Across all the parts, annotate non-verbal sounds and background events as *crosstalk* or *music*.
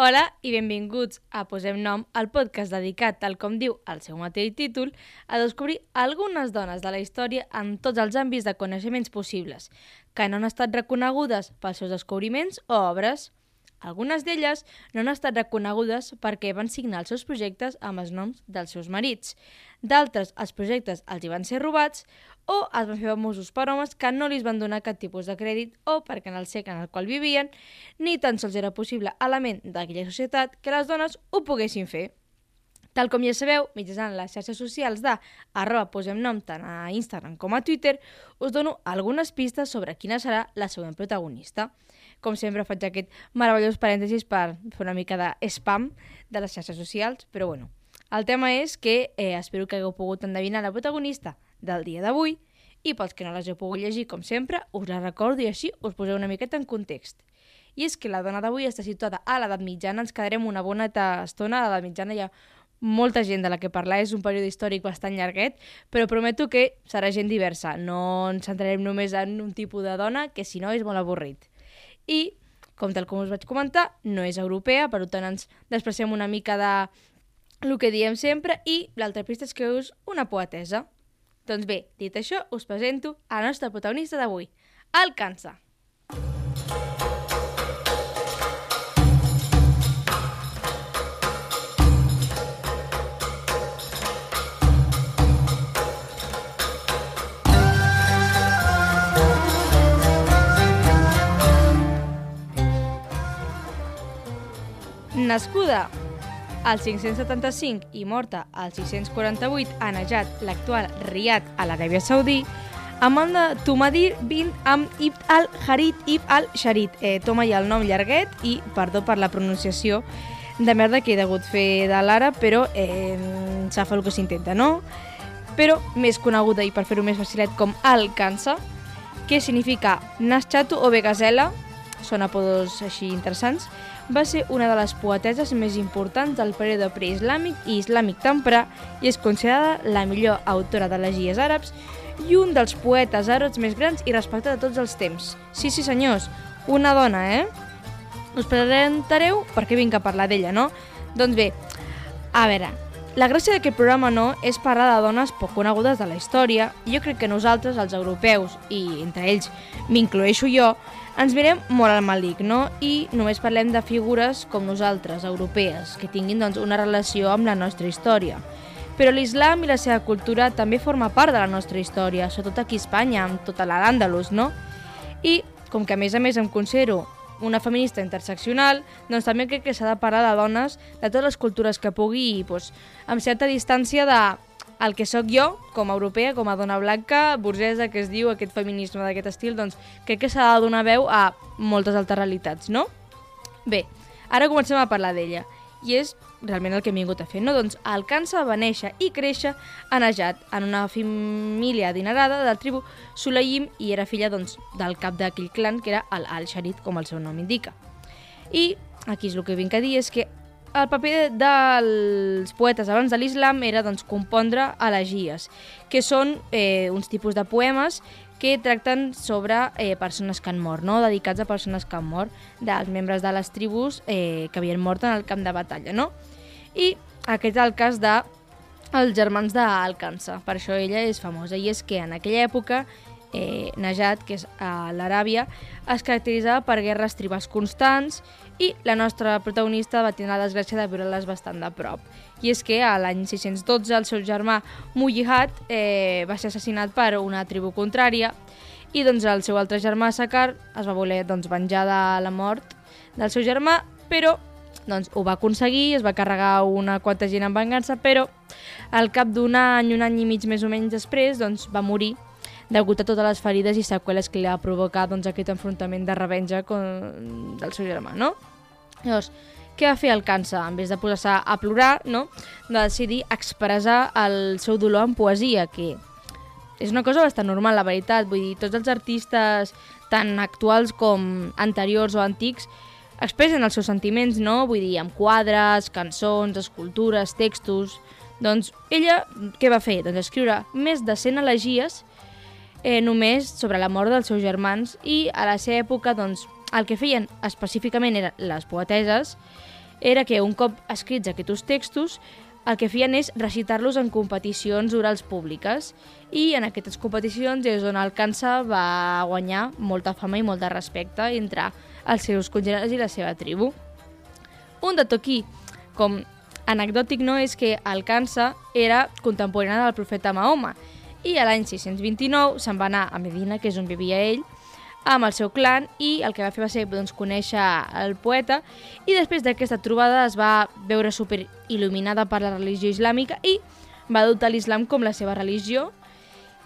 Hola i benvinguts a Posem Nom, el podcast dedicat, tal com diu el seu mateix títol, a descobrir algunes dones de la història en tots els àmbits de coneixements possibles, que no han estat reconegudes pels seus descobriments o obres. Algunes d'elles no han estat reconegudes perquè van signar els seus projectes amb els noms dels seus marits. D'altres, els projectes els hi van ser robats o es van fer famosos per homes que no li van donar cap tipus de crèdit o perquè en el segle en el qual vivien ni tan sols era possible element d'aquella societat que les dones ho poguessin fer. Tal com ja sabeu, mitjançant les xarxes socials de arroba posem nom tant a Instagram com a Twitter, us dono algunes pistes sobre quina serà la següent protagonista. Com sempre faig aquest meravellós parèntesis per fer una mica de spam de les xarxes socials, però bueno. El tema és que eh, espero que hagueu pogut endevinar la protagonista del dia d'avui i pels que no l'hagin pogut llegir, com sempre, us la recordo i així us poseu una miqueta en context. I és que la dona d'avui està situada a l'edat mitjana, ens quedarem una bona estona a l'edat mitjana, ha molta gent de la que parlar, és un període històric bastant llarguet, però prometo que serà gent diversa, no ens centrarem només en un tipus de dona, que si no és molt avorrit. I, com tal com us vaig comentar, no és europea, per tant ens despreciem una mica de el que diem sempre i l'altra pista és que és una poetesa. Doncs bé, dit això, us presento a la nostra protagonista d'avui, el càncer. Nascuda al 575 i morta al 648 a Najat, l'actual Riyadh a l'Aràbia Saudí, Amanda Tumadir bin Am Ibn al-Harit Ibn al-Sharit. Eh, toma ja el nom llarguet i perdó per la pronunciació de merda que he degut fer de l'ara, però eh, s'ha fet el que s'intenta, no? Però més coneguda i per fer-ho més facilet com Alcança, que significa nas xato o bé gazela, són apodos així interessants, va ser una de les poeteses més importants del període preislàmic i islàmic temprà i és considerada la millor autora d'elegies àrabs i un dels poetes àrabs més grans i respectat de tots els temps. Sí, sí, senyors, una dona, eh? Us presentareu perquè vinc a parlar d'ella, no? Doncs bé, a veure, la gràcia d'aquest programa no és parlar de dones poc conegudes de la història jo crec que nosaltres, els europeus, i entre ells m'incloeixo jo, ens mirem molt al malic, no? I només parlem de figures com nosaltres, europees, que tinguin doncs, una relació amb la nostra història. Però l'islam i la seva cultura també forma part de la nostra història, sobretot aquí a Espanya, amb tota l'Àndalus, no? I, com que a més a més em considero una feminista interseccional, doncs també crec que s'ha de parlar de dones de totes les cultures que pugui i doncs, amb certa distància de el que sóc jo, com a europea, com a dona blanca, burgesa, que es diu aquest feminisme d'aquest estil, doncs crec que s'ha de donar veu a moltes altres realitats, no? Bé, ara comencem a parlar d'ella. I és realment el que hem vingut a fer, no? Doncs Alcança va néixer i créixer a Najat, en una família adinerada del tribu Sulaim i era filla doncs, del cap d'aquell clan que era el Al-Sharit, com el seu nom indica. I aquí és el que vinc a dir, és que el paper dels poetes abans de l'islam era doncs, compondre elegies, que són eh, uns tipus de poemes que tracten sobre eh, persones que han mort, no? dedicats a persones que han mort, dels membres de les tribus eh, que havien mort en el camp de batalla. No? I aquest és el cas de els germans d'Alcança, per això ella és famosa, i és que en aquella època eh, Najat, que és a l'Aràbia, es caracteritzava per guerres tribals constants i la nostra protagonista va tenir la desgràcia de viure-les bastant de prop. I és que a l'any 612 el seu germà Muyihat eh, va ser assassinat per una tribu contrària i doncs el seu altre germà Sakar es va voler doncs, venjar de la mort del seu germà, però doncs, ho va aconseguir, es va carregar una quanta gent en vengança, però al cap d'un any, un any i mig més o menys després, doncs, va morir degut a totes les ferides i seqüeles que li ha provocat doncs, aquest enfrontament de revenja con... del seu germà, no? Llavors, què va fer el càncer? En vez de posar-se a plorar, no? va decidir expressar el seu dolor en poesia, que és una cosa bastant normal, la veritat. Vull dir, tots els artistes, tant actuals com anteriors o antics, expressen els seus sentiments, no? Vull dir, amb quadres, cançons, escultures, textos... Doncs ella què va fer? Doncs escriure més de 100 elegies eh, només sobre la mort dels seus germans i a la seva època doncs, el que feien específicament eren les poeteses era que un cop escrits aquests textos el que feien és recitar-los en competicions orals públiques i en aquestes competicions és on el va guanyar molta fama i molt de respecte entre els seus congèneres i la seva tribu. Un dato aquí, com anecdòtic no, és que el era contemporani del profeta Mahoma i a l'any 629 se'n va anar a Medina, que és on vivia ell, amb el seu clan i el que va fer va ser doncs, conèixer el poeta i després d'aquesta trobada es va veure super il·luminada per la religió islàmica i va adoptar l'islam com la seva religió.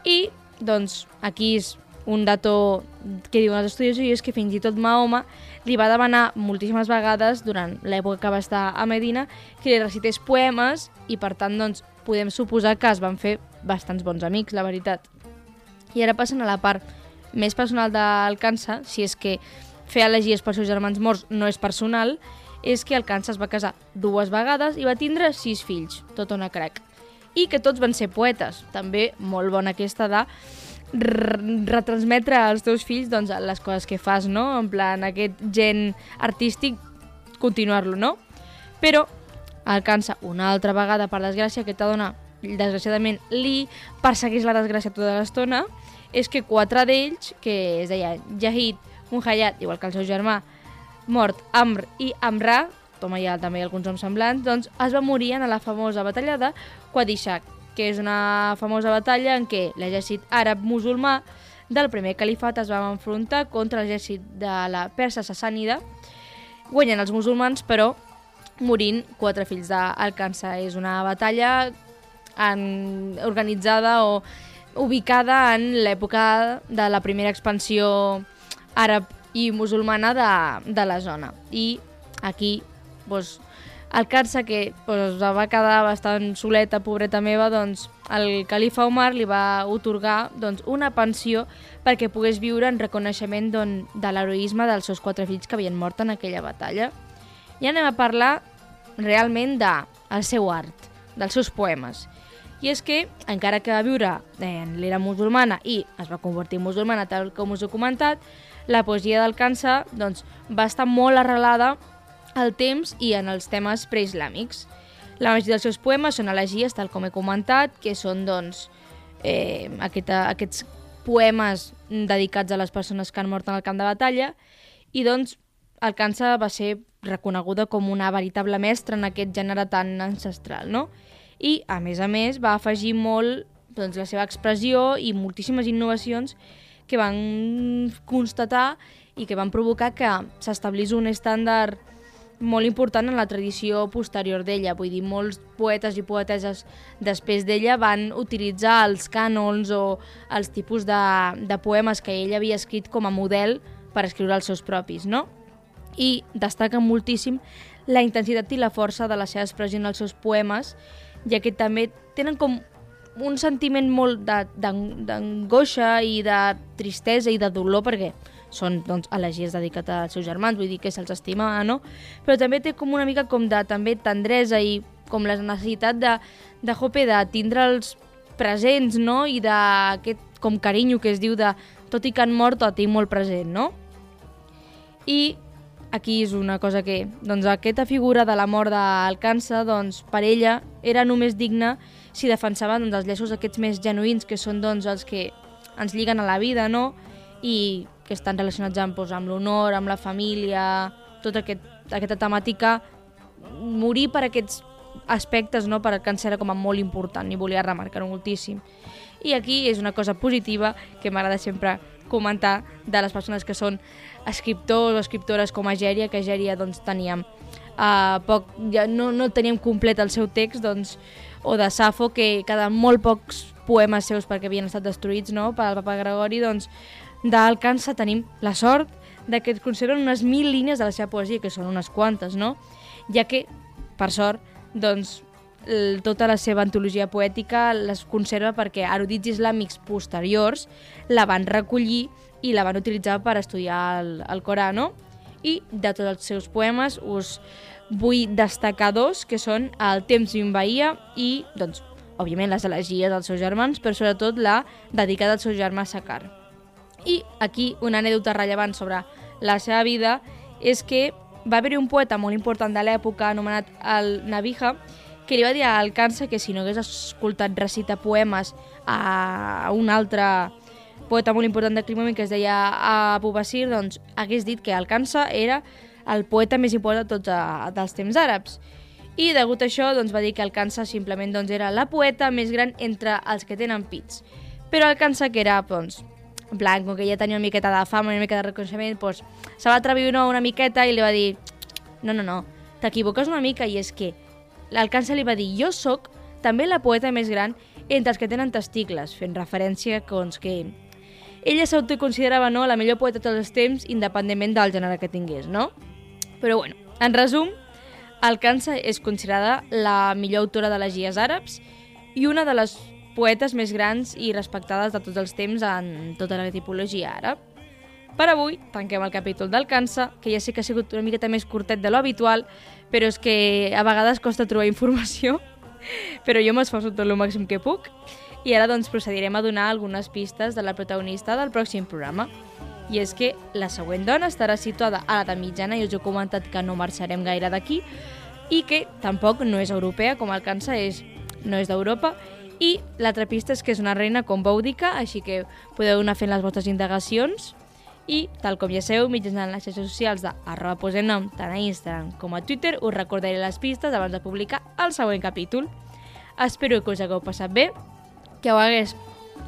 I doncs aquí és un dato que diuen els estudiosos i és que fins i tot Mahoma li va demanar moltíssimes vegades durant l'època que va estar a Medina que li recités poemes i per tant doncs, podem suposar que es van fer bastants bons amics, la veritat. I ara passen a la part més personal del Kansa, si és que fer elegies pels seus germans morts no és personal, és que el Kansa es va casar dues vegades i va tindre sis fills, tot una crac. I que tots van ser poetes, també molt bona aquesta de retransmetre als teus fills doncs, les coses que fas, no? En plan, aquest gen artístic, continuar-lo, no? Però el Kansa, una altra vegada, per desgràcia, aquesta dona, desgraciadament, li persegueix la desgràcia tota l'estona, és que quatre d'ells, que es deia Jahid, Munhayat, igual que el seu germà, mort Amr i Amra, toma ja també alguns noms semblants, doncs es va morir en la famosa batalla de Qadishak, que és una famosa batalla en què l'exèrcit àrab-musulmà del primer califat es va enfrontar contra l'exèrcit de la persa sassànida, guanyen els musulmans, però morint quatre fills d'Alcança. És una batalla en, organitzada o ubicada en l'època de la primera expansió àrab i musulmana de, de la zona. I aquí, doncs, el Karsa, que doncs, va quedar bastant soleta, pobreta meva, doncs el califa Omar li va otorgar doncs, una pensió perquè pogués viure en reconeixement doncs, de l'heroisme dels seus quatre fills que havien mort en aquella batalla. I anem a parlar realment de seu art, dels seus poemes. I és que, encara que va viure en l'era musulmana i es va convertir en musulmana, tal com us he comentat, la poesia del Kansa doncs, va estar molt arrelada al temps i en els temes preislàmics. La majoria dels seus poemes són elegies, tal com he comentat, que són doncs, eh, aquesta, aquests poemes dedicats a les persones que han mort en el camp de batalla i doncs el Kansa va ser reconeguda com una veritable mestra en aquest gènere tan ancestral, no? i, a més a més, va afegir molt doncs, la seva expressió i moltíssimes innovacions que van constatar i que van provocar que s'establís un estàndard molt important en la tradició posterior d'ella. Vull dir, molts poetes i poeteses després d'ella van utilitzar els cànons o els tipus de, de poemes que ella havia escrit com a model per escriure els seus propis, no? I destaca moltíssim la intensitat i la força de la seva expressió en els seus poemes ja que també tenen com un sentiment molt d'angoixa i de tristesa i de dolor perquè són doncs, elegies dedicats als seus germans, vull dir que se'ls estima, no? Però també té com una mica com de també tendresa i com la necessitat de, de Hope de tindre'ls presents, no? I d'aquest com carinyo que es diu de tot i que han mort, el tinc molt present, no? I aquí és una cosa que, doncs, aquesta figura de la mort d'Alcança, doncs, per ella era només digna si defensava doncs, els llaços aquests més genuïns, que són doncs, els que ens lliguen a la vida, no? I que estan relacionats amb, doncs, amb l'honor, amb la família, tota aquest, aquesta temàtica, morir per aquests aspectes, no? per Alcança era com a molt important i volia remarcar-ho moltíssim. I aquí és una cosa positiva que m'agrada sempre comentar de les persones que són escriptors o escriptores com a Gèria, que Gèria doncs, teníem uh, poc, ja no, no teníem complet el seu text, doncs, o de Safo, que cada molt pocs poemes seus perquè havien estat destruïts no? pel papa Gregori, doncs d'Alcança tenim la sort de que es conserven unes mil línies de la seva poesia, que són unes quantes, no? Ja que, per sort, doncs, tota la seva antologia poètica les conserva perquè erudits islàmics posteriors la van recollir i la van utilitzar per estudiar el, el Corà, no? I de tots els seus poemes us vull destacar dos, que són El temps m'invaïa i, doncs, òbviament, les elegies dels seus germans, però sobretot la dedicada al seu germà Sacar. I aquí una anècdota rellevant sobre la seva vida és que va haver-hi un poeta molt important de l'època anomenat el Navija que li va dir a Alcança que si no hagués escoltat recitar poemes a un altre poeta molt important de Climomi que es deia Abu Basir, doncs hagués dit que Alcança era el poeta més important de tots a, dels temps àrabs. I degut a això doncs, va dir que Alcança simplement doncs, era la poeta més gran entre els que tenen pits. Però Alcança, que era doncs, en plan, com que ja tenia una miqueta de fama, una miqueta de reconeixement, doncs, se va atrevir una, una miqueta i li va dir no, no, no, t'equivoques una mica i és que l'Alcança li va dir jo sóc també la poeta més gran entre els que tenen testicles, fent referència doncs, que ella s'autoconsiderava no, la millor poeta de tots els temps, independentment del gènere que tingués, no? Però bueno, en resum, Alcança és considerada la millor autora de les gies àrabs i una de les poetes més grans i respectades de tots els temps en tota la tipologia àrab. Per avui tanquem el capítol del Cansa, que ja sé que ha sigut una miqueta més curtet de lo habitual, però és que a vegades costa trobar informació, *laughs* però jo m'esforço tot el màxim que puc. I ara doncs procedirem a donar algunes pistes de la protagonista del pròxim programa. I és que la següent dona estarà situada a l'edat mitjana i us he comentat que no marxarem gaire d'aquí i que tampoc no és europea, com el Cansa és, no és d'Europa, i l'altra pista és que és una reina com bòudica, així que podeu anar fent les vostres indagacions i, tal com ja sabeu, mitjançant les xarxes socials de arroba posenom, tant a Instagram com a Twitter, us recordaré les pistes abans de publicar el següent capítol. Espero que us hagueu passat bé, que heu hagués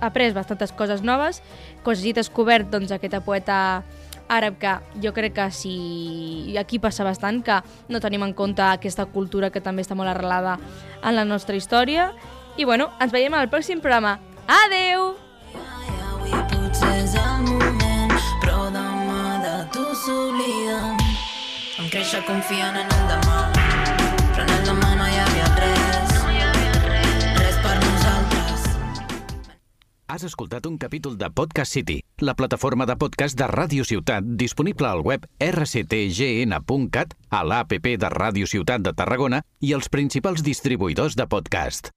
après bastantes coses noves, que us hagi descobert doncs, aquesta poeta àrab que jo crec que si aquí passa bastant que no tenim en compte aquesta cultura que també està molt arrelada en la nostra història i bueno, ens veiem al pròxim programa. Adeu! Em confiant en el demà, però en el demà. No hi havia res, res per nosaltres. Has escoltat un capítol de Podcast City, la plataforma de podcast de Ràdio Ciutat disponible al web rctgn.cat, a l'APP de Ràdio Ciutat de Tarragona i els principals distribuïdors de podcast.